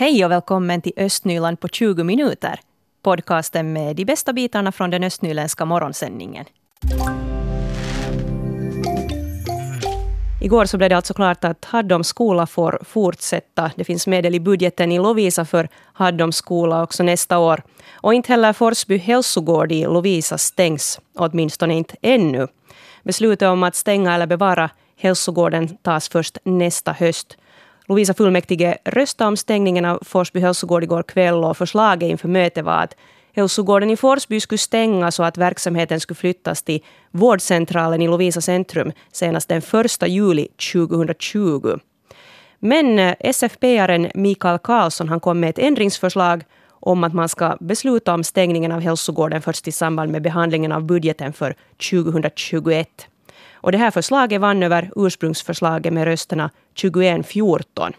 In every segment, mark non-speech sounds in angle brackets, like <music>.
Hej och välkommen till Östnyland på 20 minuter. Podcasten med de bästa bitarna från den östnyländska morgonsändningen. Igår så blev det alltså klart att Haddoms skola får fortsätta. Det finns medel i budgeten i Lovisa för Haddoms skola också nästa år. Och inte heller Forsby hälsogård i Lovisa stängs, åtminstone inte ännu. Beslutet om att stänga eller bevara hälsogården tas först nästa höst. Lovisa fullmäktige röstade om stängningen av Forsby hälsogård igår kväll och förslaget inför mötet var att hälsogården i Forsby skulle stängas och att verksamheten skulle flyttas till vårdcentralen i Lovisa centrum senast den 1 juli 2020. Men eh, SFP-aren Mikael Karlsson han kom med ett ändringsförslag om att man ska besluta om stängningen av hälsogården först i samband med behandlingen av budgeten för 2021. Och det här förslaget vann över ursprungsförslaget med rösterna 21-14.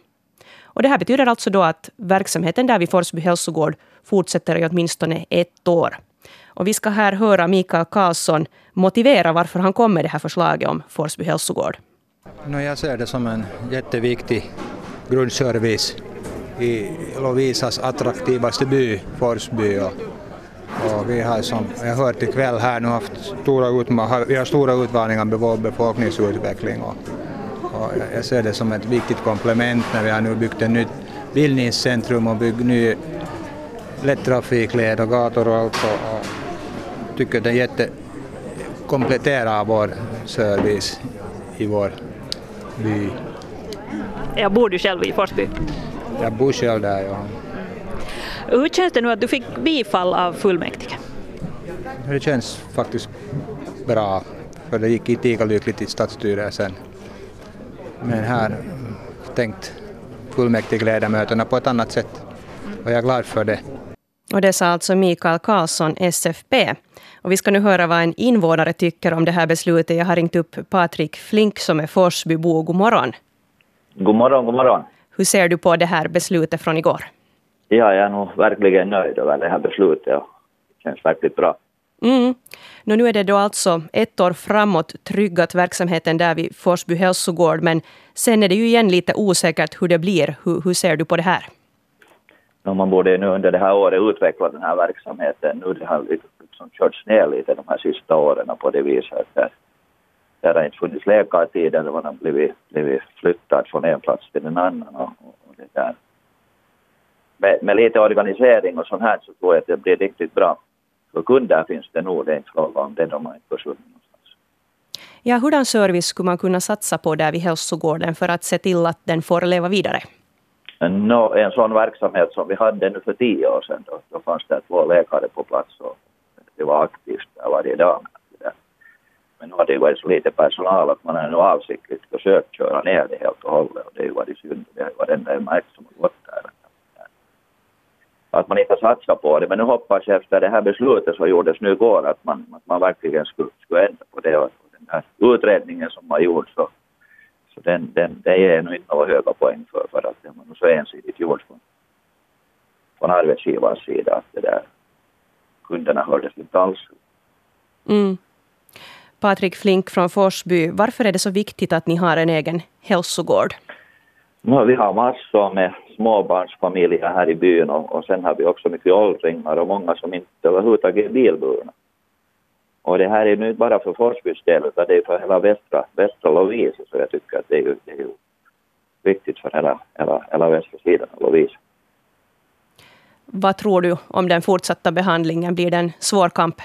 Och det här betyder alltså då att verksamheten där vid Forsby hälsogård fortsätter i åtminstone ett år. Och vi ska här höra Mikael Karlsson motivera varför han kom med det här förslaget om Forsby hälsogård. Jag ser det som en jätteviktig grundservice i Lovisas attraktivaste by, Forsby. Och, och vi har som jag hört ikväll här nu haft stora, utma vi har stora utmaningar med vår befolkningsutveckling. Och, och jag ser det som ett viktigt komplement när vi har nu byggt ett nytt bildningscentrum och byggt ny lättrafikled och gator och allt. Och, och tycker det jätte kompletterar vår service i vår by. Jag bor du själv i Forsby? Jag bor själv där, ja. Hur känns det nu att du fick bifall av fullmäktige? Det känns faktiskt bra, för det gick inte lika lyckligt i stadsstyrelsen. Men här tänkt fullmäktigeledamöterna på ett annat sätt och jag är glad för det. Och det sa alltså Mikael Karlsson, SFP. Och vi ska nu höra vad en invånare tycker om det här beslutet. Jag har ringt upp Patrik Flink som är Forsbybo. God morgon. God morgon, god morgon. Hur ser du på det här beslutet från igår? Ja, jag är nog verkligen nöjd över det här beslutet. Det känns verkligen bra. Mm. Nu är det då alltså ett år framåt tryggat verksamheten där vid Forsby hälsogård. Men sen är det ju igen lite osäkert hur det blir. Hur, hur ser du på det här? man borde nu under det här året utveckla den här verksamheten. Nu det har liksom körts ner lite de här sista åren på det viset. Där, där har inte funnits läkartid eller man har blivit, blivit flyttad från en plats till en annan. Och, och det där. Med, med, lite organisering och sånt här så tror jag att det blir riktigt bra. För kunder finns det nog, det är inte fråga om det, de har inte försvunnit någonstans. Ja, hurdan service skulle man kunna satsa på där vid hälsogården för att se till att den får leva vidare? No, en sån verksamhet som vi hade nu för tio år sedan, då, då fanns det två läkare på plats och det var aktivt där varje dag. Men nu har det varit så lite personal att man har nu avsiktligt försökt köra ner det helt och hållet och det har ju varit synd. Det har varit det märkt som har gått där. Att man inte har satsat på det, men nu hoppas jag efter det här beslutet som gjordes nu igår att man, att man verkligen skulle, skulle ändra på det och den här utredningen som har gjorts så så den, den, det ger nog inte några höga poäng för, för att den var så ensidigt gjord från, från arbetsgivarens sida att det där kunderna hördes inte alls. Mm. Patrik Flink från Forsby, varför är det så viktigt att ni har en egen hälsogård? No, vi har massor med småbarnsfamiljer här i byn och, och sen har vi också mycket åldringar och många som inte överhuvudtaget är bilburna. Och det här är nu inte bara för Forsbys del utan det är för hela västra, västra Lovisa så jag tycker att det är det är viktigt för hela, hela, hela västra sidan av Lovisa. Vad tror du om den fortsatta behandlingen? Blir det en svår kamp?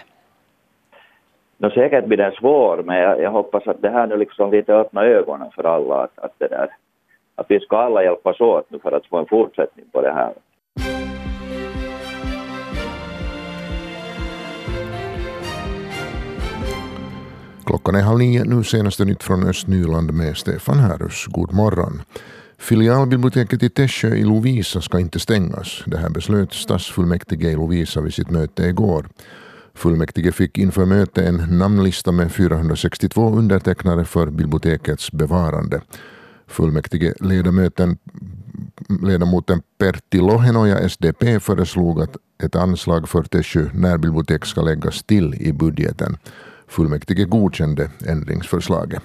No, säkert blir den svår, men jag, jag, hoppas att det här nu liksom lite öppnar ögonen för alla. Att, att, det där, att vi ska alla hjälpas åt nu för att få en fortsättning på det här. Klockan är halv nio, nu senaste nytt från Östnyland med Stefan Härus. God morgon. Filialbiblioteket i Tässjö i Lovisa ska inte stängas. Det här beslöt stadsfullmäktige i Lovisa vid sitt möte igår. Fullmäktige fick inför mötet en namnlista med 462 undertecknare för bibliotekets bevarande. Fullmäktigeledamoten ledamoten Pertti Lohenoja, SDP, föreslog att ett anslag för Tesjö närbibliotek ska läggas till i budgeten. Fullmäktige godkände ändringsförslaget.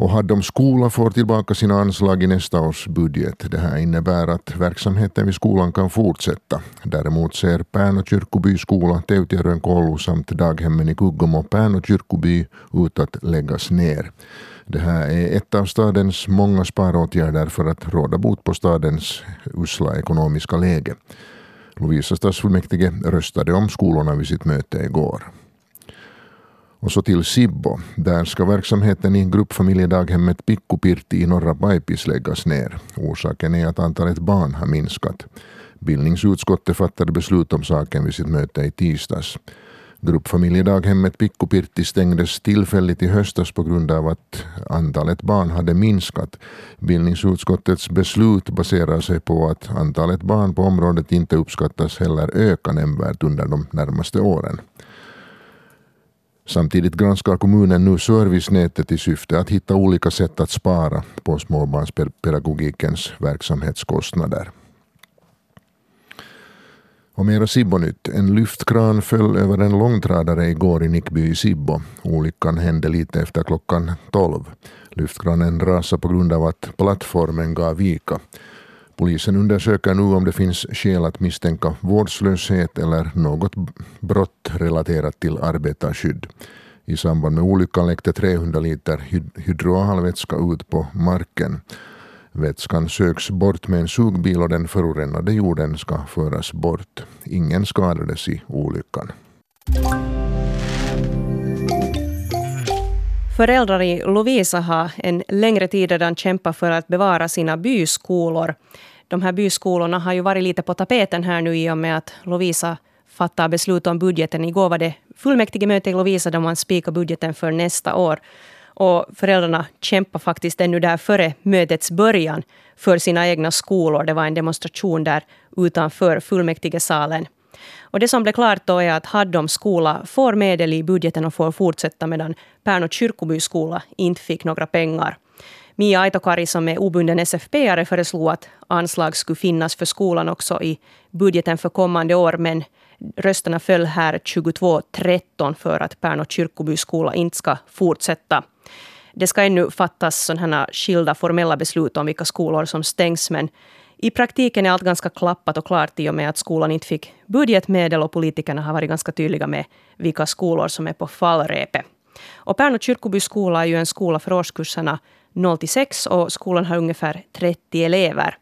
Och Haddom skola får tillbaka sina anslag i nästa års budget. Det här innebär att verksamheten vid skolan kan fortsätta. Däremot ser Pärnå kyrkoby skola, Teutjärven kollu samt daghemmen i Kuggum och Pärnå kyrkoby ut att läggas ner. Det här är ett av stadens många sparåtgärder för att råda bot på stadens usla ekonomiska läge. Lovisa stadsfullmäktige röstade om skolorna vid sitt möte igår. Och så till Sibbo. Där ska verksamheten i gruppfamiljedaghemmet Pikkupirti i norra Baipis läggas ner. Orsaken är att antalet barn har minskat. Bildningsutskottet fattade beslut om saken vid sitt möte i tisdags. Gruppfamiljedaghemmet Pikkupirti stängdes tillfälligt i höstas på grund av att antalet barn hade minskat. Bildningsutskottets beslut baserar sig på att antalet barn på området inte uppskattas heller öka nämnvärt under de närmaste åren. Samtidigt granskar kommunen nu servicenätet i syfte att hitta olika sätt att spara på småbarnspedagogikens verksamhetskostnader. Och mera Sibbonytt. En lyftkran föll över en långtradare igår i Nickby i Sibbo. Olyckan hände lite efter klockan 12. Lyftkranen rasade på grund av att plattformen gav vika. Polisen undersöker nu om det finns skäl att misstänka vårdslöshet eller något brott relaterat till arbetarskydd. I samband med olyckan läckte 300 liter hydroalvätska ut på marken. Vätskan söks bort med en sugbil och den förorenade jorden ska föras bort. Ingen skadades i olyckan. Föräldrar i Lovisa har en längre tid redan kämpat för att bevara sina byskolor. De här byskolorna har ju varit lite på tapeten här nu i och med att Lovisa fattar beslut om budgeten. Igår var det fullmäktigemöte i Lovisa där man spikade budgeten för nästa år. Och föräldrarna kämpar faktiskt ännu där före mötets början för sina egna skolor. Det var en demonstration där utanför fullmäktigesalen. Och det som blev klart då är att Haddom skola får medel i budgeten och får fortsätta medan Pärnu kyrkoby skola inte fick några pengar. Mia Aitokari som är obunden SFP-are föreslog att anslag skulle finnas för skolan också i budgeten för kommande år men rösterna föll här 22-13 för att Pärnu kyrkoby skola inte ska fortsätta. Det ska ännu fattas sådana skilda formella beslut om vilka skolor som stängs men i praktiken är allt ganska klappat och klart i och med att skolan inte fick budgetmedel och politikerna har varit ganska tydliga med vilka skolor som är på fallrepet. Och Pärnu kyrkoby skola är ju en skola för årskurserna 0 till 6 och skolan har ungefär 30 elever.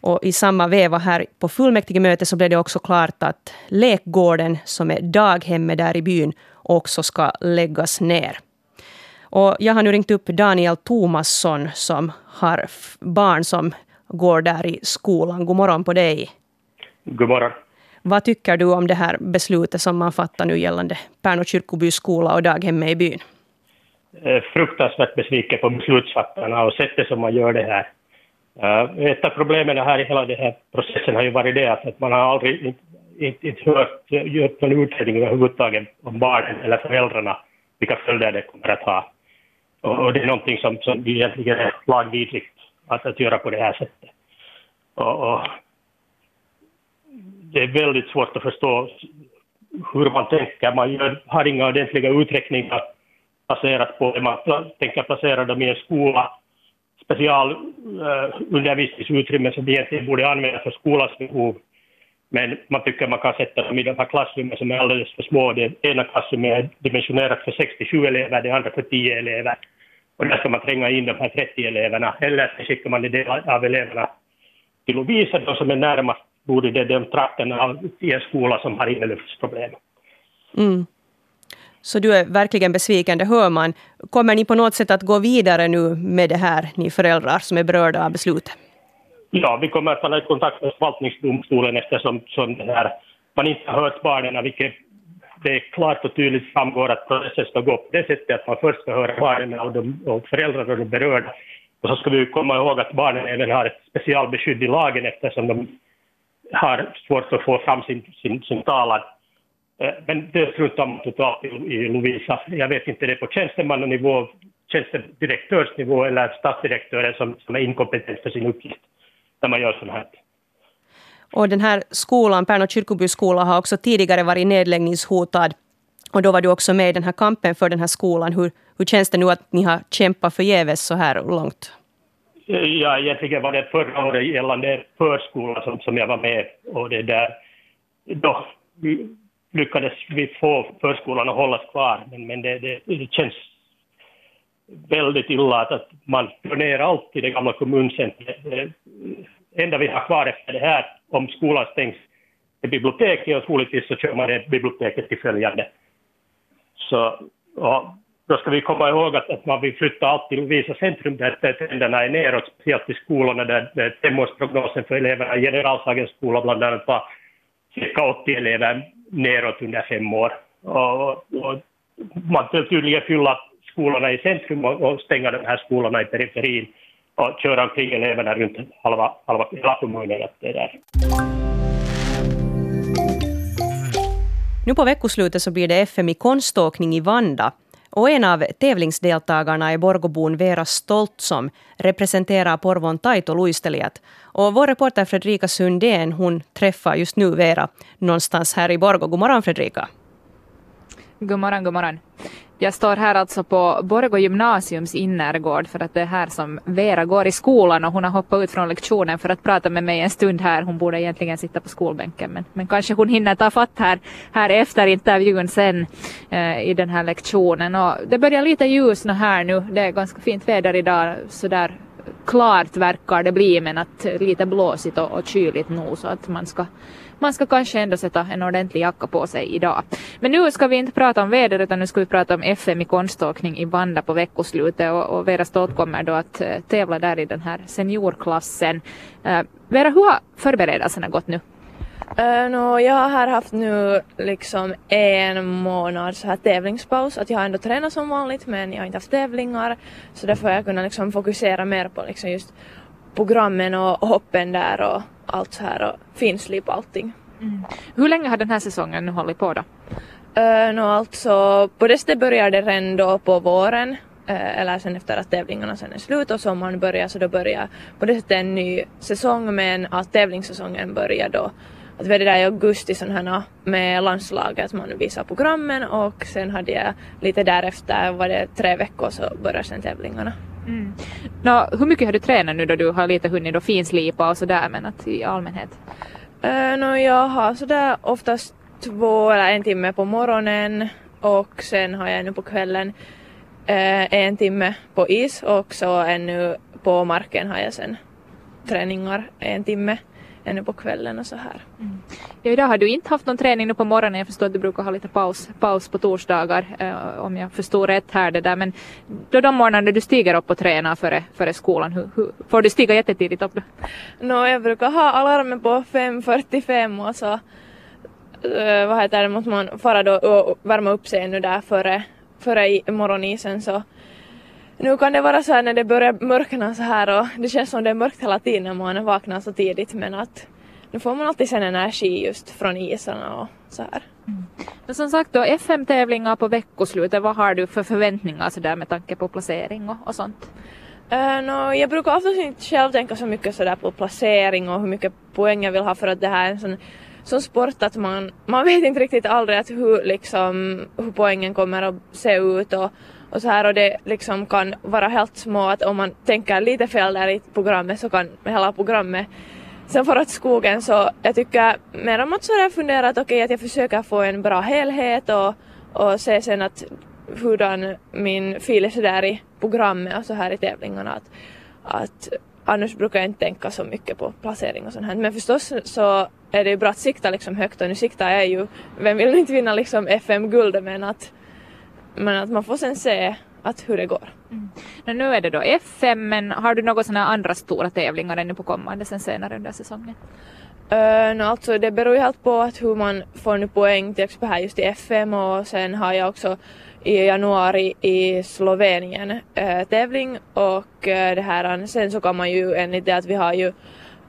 Och I samma veva här på fullmäktigemötet så blev det också klart att lekgården som är daghemmet där i byn också ska läggas ner. Och jag har nu ringt upp Daniel Tomasson som har barn som går där i skolan. God morgon på dig. God morgon. Vad tycker du om det här beslutet som man fattar nu gällande Pärnu kyrkoby skola och daghemmet i byn? Eh, fruktansvärt besviken på beslutsfattarna och sättet som man gör det här. Uh, ett av problemen här i hela den här processen har ju varit det att man har aldrig inte, inte, inte hört, gjort någon utredning överhuvudtaget om barnen eller föräldrarna, vilka följder det kommer att ha. Och, och det är någonting som, som egentligen är lagvidrigt att, att göra på det här sättet. Och, och, det är väldigt svårt att förstå hur man tänker. Man gör, har inga ordentliga uträkningar baserat på det. Man tänker placera dem i en skola, specialundervisningsutrymme eh, uh, som egentligen borde användas för skolans behov. Men man tycker man kan sätta dem i de här klassrummen som är alldeles för små. Det ena klassrummet är dimensionerat för 67 elever, det andra för 10 elever. Och där ska man tränga in de här 30 eleverna. Eller så skickar man en del av eleverna till Lovisa, de som är närmast bor i de trakterna i en skola som har inneluftsproblem. Mm. Så du är verkligen besviken, det hör man. Kommer ni på något sätt att gå vidare nu med det här, ni föräldrar som är berörda av beslutet? Ja, vi kommer att ta kontakt med förvaltningsdomstolen eftersom som det här, man inte har hört barnen, vilket det är klart och tydligt framgår att processen ska gå på det sättet att man först ska höra barnen och, de, och föräldrar och de berörda. Och så ska vi komma ihåg att barnen även har ett specialbeskydd i lagen eftersom de har svårt att få fram sin, sin, sin talan. Eh, men det struntar man totalt i, i Lovisa. Jag vet inte det är på tjänstemannanivå, tjänstedirektörsnivå eller statsdirektören som, som är inkompetent för sin uppgift när man gör sånt här. Och den här skolan, Pärnu Kyrkobyskola, har också tidigare varit nedläggningshotad. Och då var du också med i den här kampen för den här skolan. Hur, hur känns det nu att ni har kämpat förgäves så här långt? Ja, egentligen var det förra året gällande förskolan som, som jag var med och det där. Då lyckades vi få förskolan att hållas kvar, men, men det, det, det känns väldigt illa att, att man drar ner allt i det gamla kommuncentret. Det enda vi har kvar efter det här, om skolan stängs, är biblioteket och troligtvis så kör man det biblioteket till följande. Så ja, då ska vi komma ihåg att, att man vill flytta allt till Lovisa centrum där trenderna är neråt, speciellt i skolorna där, där femårsprognosen för eleverna i Generalsagens skola bland annat var cirka 80 elever neråt under fem år. Och, och man vill tydligen fylla skolorna i centrum och, och stänga de här skolorna i periferin och köra omkring eleverna runt halva, halva hela kommunen. Att det där. Nu på veckoslutet så blir det FM i konståkning i Vanda. Och en av tävlingsdeltagarna är Borgobon Vera Stolt som representerar Porvon Taito luistelijat. Och vår reporter Fredrika Sundén hon träffar just nu Vera någonstans här i Borgå. God morgon Fredrika. God morgon, god morgon. Jag står här alltså på Borgå gymnasiums innergård för att det är här som Vera går i skolan och hon har hoppat ut från lektionen för att prata med mig en stund här. Hon borde egentligen sitta på skolbänken men, men kanske hon hinner ta fatt här, här efter intervjun sen eh, i den här lektionen. Och det börjar lite ljusna här nu. Det är ganska fint väder idag sådär klart verkar det bli men att lite blåsigt och, och kyligt nog så att man ska man ska kanske ändå sätta en ordentlig jacka på sig idag. Men nu ska vi inte prata om väder utan nu ska vi prata om FM i konståkning i Vanda på veckoslutet och, och Vera Stolt kommer då att eh, tävla där i den här seniorklassen. Uh, Vera, hur har förberedelserna gått nu? Eh, uh, no, jag har haft nu liksom en månad så här tävlingspaus. Att jag har ändå tränat som vanligt men jag har inte haft tävlingar. Så därför har jag kunnat liksom fokusera mer på liksom just programmen och hoppen där och allt så här och finslip och allting. Mm. Hur länge har den här säsongen nu hållit på då? Uh, no, alltså, på det sättet började det redan då på våren uh, eller sen efter att tävlingarna sen är slut och sommaren börjar så då börjar på det sättet en ny säsong men att tävlingssäsongen börjar då att vi det där i augusti sådana med landslaget att man visar programmen och sen hade jag lite därefter var det tre veckor så börjar sen tävlingarna. Mm. Nå, hur mycket har du tränat nu då du har lite hunnit då finslipa och sådär men att i allmänhet? Uh, no, jag har sådär oftast två eller en timme på morgonen och sen har jag ännu på kvällen uh, en timme på is och så ännu på marken har jag sen träningar en timme ännu på kvällen och så här. Mm. Ja, idag har du inte haft någon träning nu på morgonen. Jag förstår att du brukar ha lite paus, paus på torsdagar eh, om jag förstår rätt här det där. Men då de morgnarna du stiger upp och tränar före, före skolan, hur, hur, får du stiga jättetidigt upp då? No, jag brukar ha alarmen på 5.45 och så uh, vad heter det, måste man fara då och värma upp sig ännu där före, före morgonisen så nu kan det vara så här när det börjar mörkna så här och det känns som det är mörkt hela tiden när man vaknar så tidigt men att nu får man alltid sen energi just från isarna och så här. Mm. Men som sagt då, FM-tävlingar på veckoslutet, vad har du för förväntningar så där med tanke på placering och, och sånt? Uh, no, jag brukar oftast inte själv tänka så mycket sådär på placering och hur mycket poäng jag vill ha för att det här är en sån, sån sport att man, man vet inte riktigt aldrig att hur, liksom, hur poängen kommer att se ut och, och så här och det liksom kan vara helt små att om man tänker lite fel där i programmet så kan hela programmet sen fara åt skogen så jag tycker mer om att sådär fundera att okej okay, att jag försöker få en bra helhet och, och se sen att hurdan min fil är sådär i programmet och så här i tävlingarna att, att annars brukar jag inte tänka så mycket på placering och sånt här. Men förstås så är det ju bra att sikta liksom högt och nu siktar jag ju, vem vill inte vinna liksom FM-guld men att, men att man får sen se att hur det går. Mm. nu är det då FM, men har du några sådana andra stora tävlingar ännu på kommande sen senare under säsongen? Uh, no, alltså det beror ju helt på att hur man får nu poäng till exempel här just i FM och sen har jag också i januari i Slovenien uh, tävling och uh, det här sen så kan man ju enligt det att vi har ju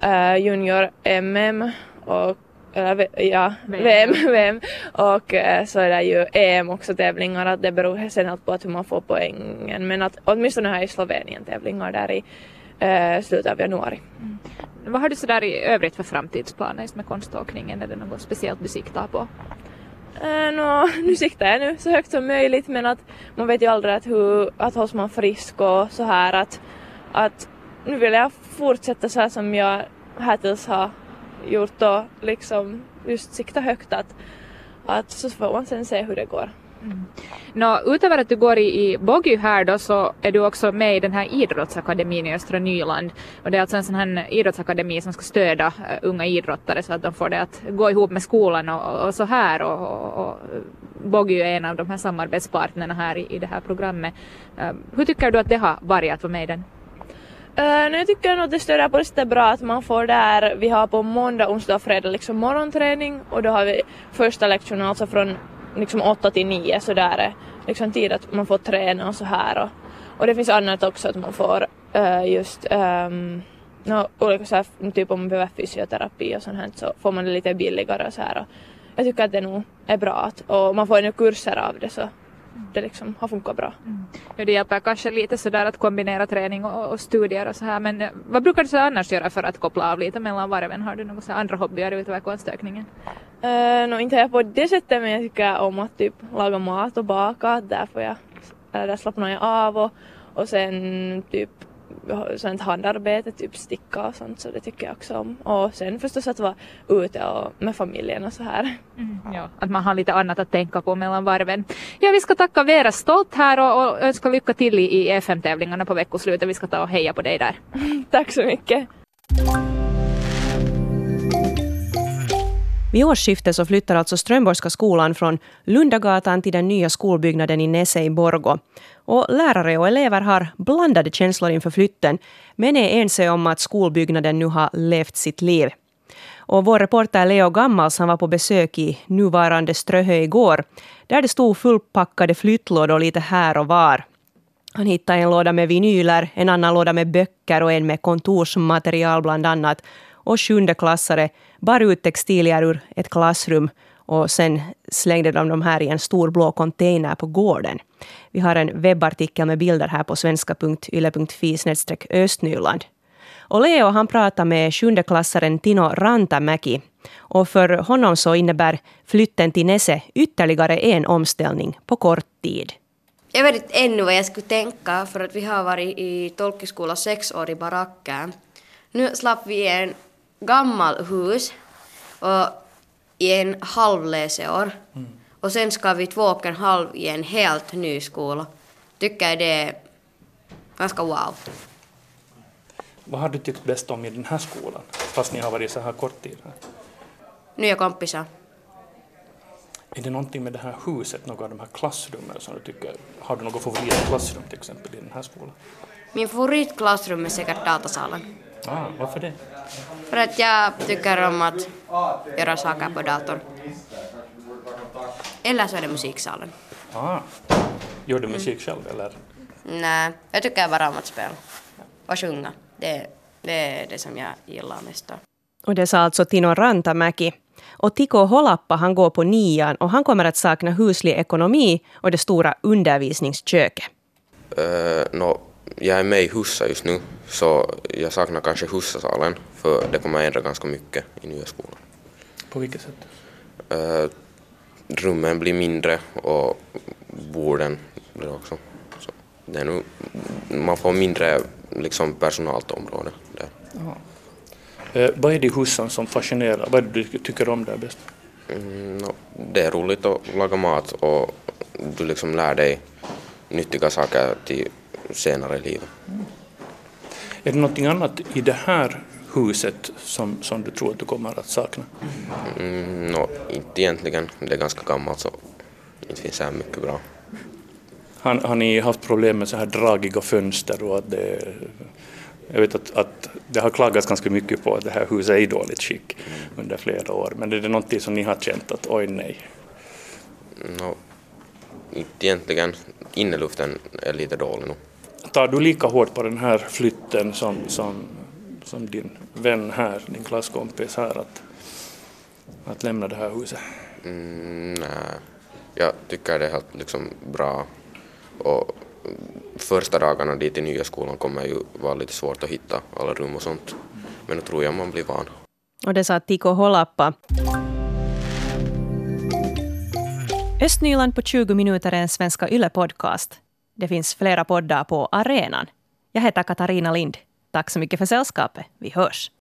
uh, junior MM och eller ja, VM, VM. <laughs> Och eh, så är det ju EM också tävlingar, att det beror sen helt på att hur man får poängen. Men att åtminstone här i Slovenien tävlingar där i eh, slutet av januari. Mm. Vad har du sådär i övrigt för framtidsplaner med konståkningen? Är det något speciellt du siktar på? Uh, no, <laughs> nu siktar jag nu så högt som möjligt men att man vet ju aldrig att, hur, att hålls man frisk och så här att, att nu vill jag fortsätta så här som jag hittills har gjort och liksom just sikta högt att, att så får man sen se hur det går. Mm. Nå, utöver att du går i, i Boggy här då så är du också med i den här idrottsakademin i Östra Nyland. Och det är alltså en sån här idrottsakademi som ska stödja uh, unga idrottare så att de får det att gå ihop med skolan och, och så här. Och, och, och Boggy är en av de här samarbetspartnerna här i, i det här programmet. Uh, hur tycker du att det har varit att vara med i den? Uh, jag tycker nog att det stöder på det sättet bra att man får där, vi har på måndag, onsdag och fredag liksom morgonträning och då har vi första lektionen alltså från liksom 8 till 9 så där är liksom tid att man får träna och så här och, och det finns annat också att man får uh, just ehm, um, no, olika så här, typ om man behöver fysioterapi och sånt här så får man det lite billigare och så här och jag tycker att det nog är bra att, och man får ju kurser av det så det liksom har funkat bra. Mm. Ja, det hjälper kanske lite sådär att kombinera träning och, och, studier och så här men vad brukar du så annars göra för att koppla av lite mellan varven? Har du några andra hobbyer utöver konstökningen? Uh, no, inte jag på det sättet men jag tycker om att typ laga mat och baka, där får jag, där slappnar jag av och, och sen typ sånt handarbete, typ sticka och sånt, så det tycker jag också om. Och sen förstås att vara ute och med familjen och så här. Mm, ja, att man har lite annat att tänka på mellan varven. Ja, vi ska tacka Vera Stolt här och, och önska lycka till i, i FM-tävlingarna på veckoslutet. Vi ska ta och heja på dig där. <laughs> Tack så mycket. Vid årsskiftet så flyttar alltså Strömborgska skolan från Lundagatan till den nya skolbyggnaden i Nese i Borgo. Och lärare och elever har blandade känslor inför flytten, men är ense om att skolbyggnaden nu har levt sitt liv. Och vår reporter Leo Gammals han var på besök i nuvarande Ströhö igår, där det stod fullpackade flyttlådor lite här och var. Han hittade en låda med vinyler, en annan låda med böcker och en med kontorsmaterial bland annat. Och sjundeklassare bar ut textilier ur ett klassrum och sen slängde de de här i en stor blå container på gården. Vi har en webbartikel med bilder här på svenska.yle.fi östnyland. Och Leo han pratar med sjundeklassaren Tino Rantamäki. Och för honom så innebär flytten till Nese ytterligare en omställning på kort tid. Jag vet inte ännu vad jag skulle tänka för att vi har varit i tolkskola sex år i baracken. Nu slapp vi en gammal hus och i en halv läsår. Mm. Och sen ska vi två och en halv i en helt ny skola. Tycker jag det är ganska wow. Vad har du tyckt bäst om i den här skolan, fast ni har varit så här kort tid? Här? Nya kompisar. Är det någonting med det här huset, några av de här klassrummen som du tycker, har du något favoritklassrum till exempel i den här skolan? Min favoritklassrum är säkert datasalen. Ah, varför det? För att jag tycker om att göra saker på datorn. Eller så är det musiksalen. Ah. Gör du musik själv eller? Nej, jag tycker bara om att spela och sjunga. Det, det är det som jag gillar mest. Och det sa alltså Tino Rantamäki. Och Tiko Holappa han går på nian och han kommer att sakna huslig ekonomi och det stora undervisningsköket. Uh, no, jag är med i Hussa just nu, så jag saknar kanske Hussasalen, för det kommer att ändra ganska mycket i nya skolan. På vilket sätt? Uh, rummen blir mindre och borden blir också. Så det är nu, man får mindre liksom, personalt område där. Uh, vad är det i Hussan som fascinerar? Vad är det du tycker om där bäst? Mm, no, det är roligt att laga mat och du liksom lär dig nyttiga saker till senare i livet. Mm. Är det någonting annat i det här huset som, som du tror att du kommer att sakna? Mm, no, inte egentligen. Det är ganska gammalt så inte finns så mycket bra. Har, har ni haft problem med så här dragiga fönster och att det jag vet att, att det har klagats ganska mycket på att det här huset är i dåligt skick mm. under flera år, men är det någonting som ni har känt att oj nej? No, inte egentligen. Inneluften är lite dålig nu. Tar du lika hårt på den här flytten som, som, som din vän här, din klasskompis här, att, att lämna det här huset? Mm, nej, jag tycker det är helt liksom bra. Och första dagarna dit i nya skolan kommer ju vara lite svårt att hitta alla rum och sånt. Men nu tror jag man blir van. Och det sa Tiko Holappa. Östnyland på 20 minuter är en Svenska Yle-podcast. Det finns flera poddar på arenan. Jag heter Katarina Lind. Tack så mycket för sällskapet. Vi hörs.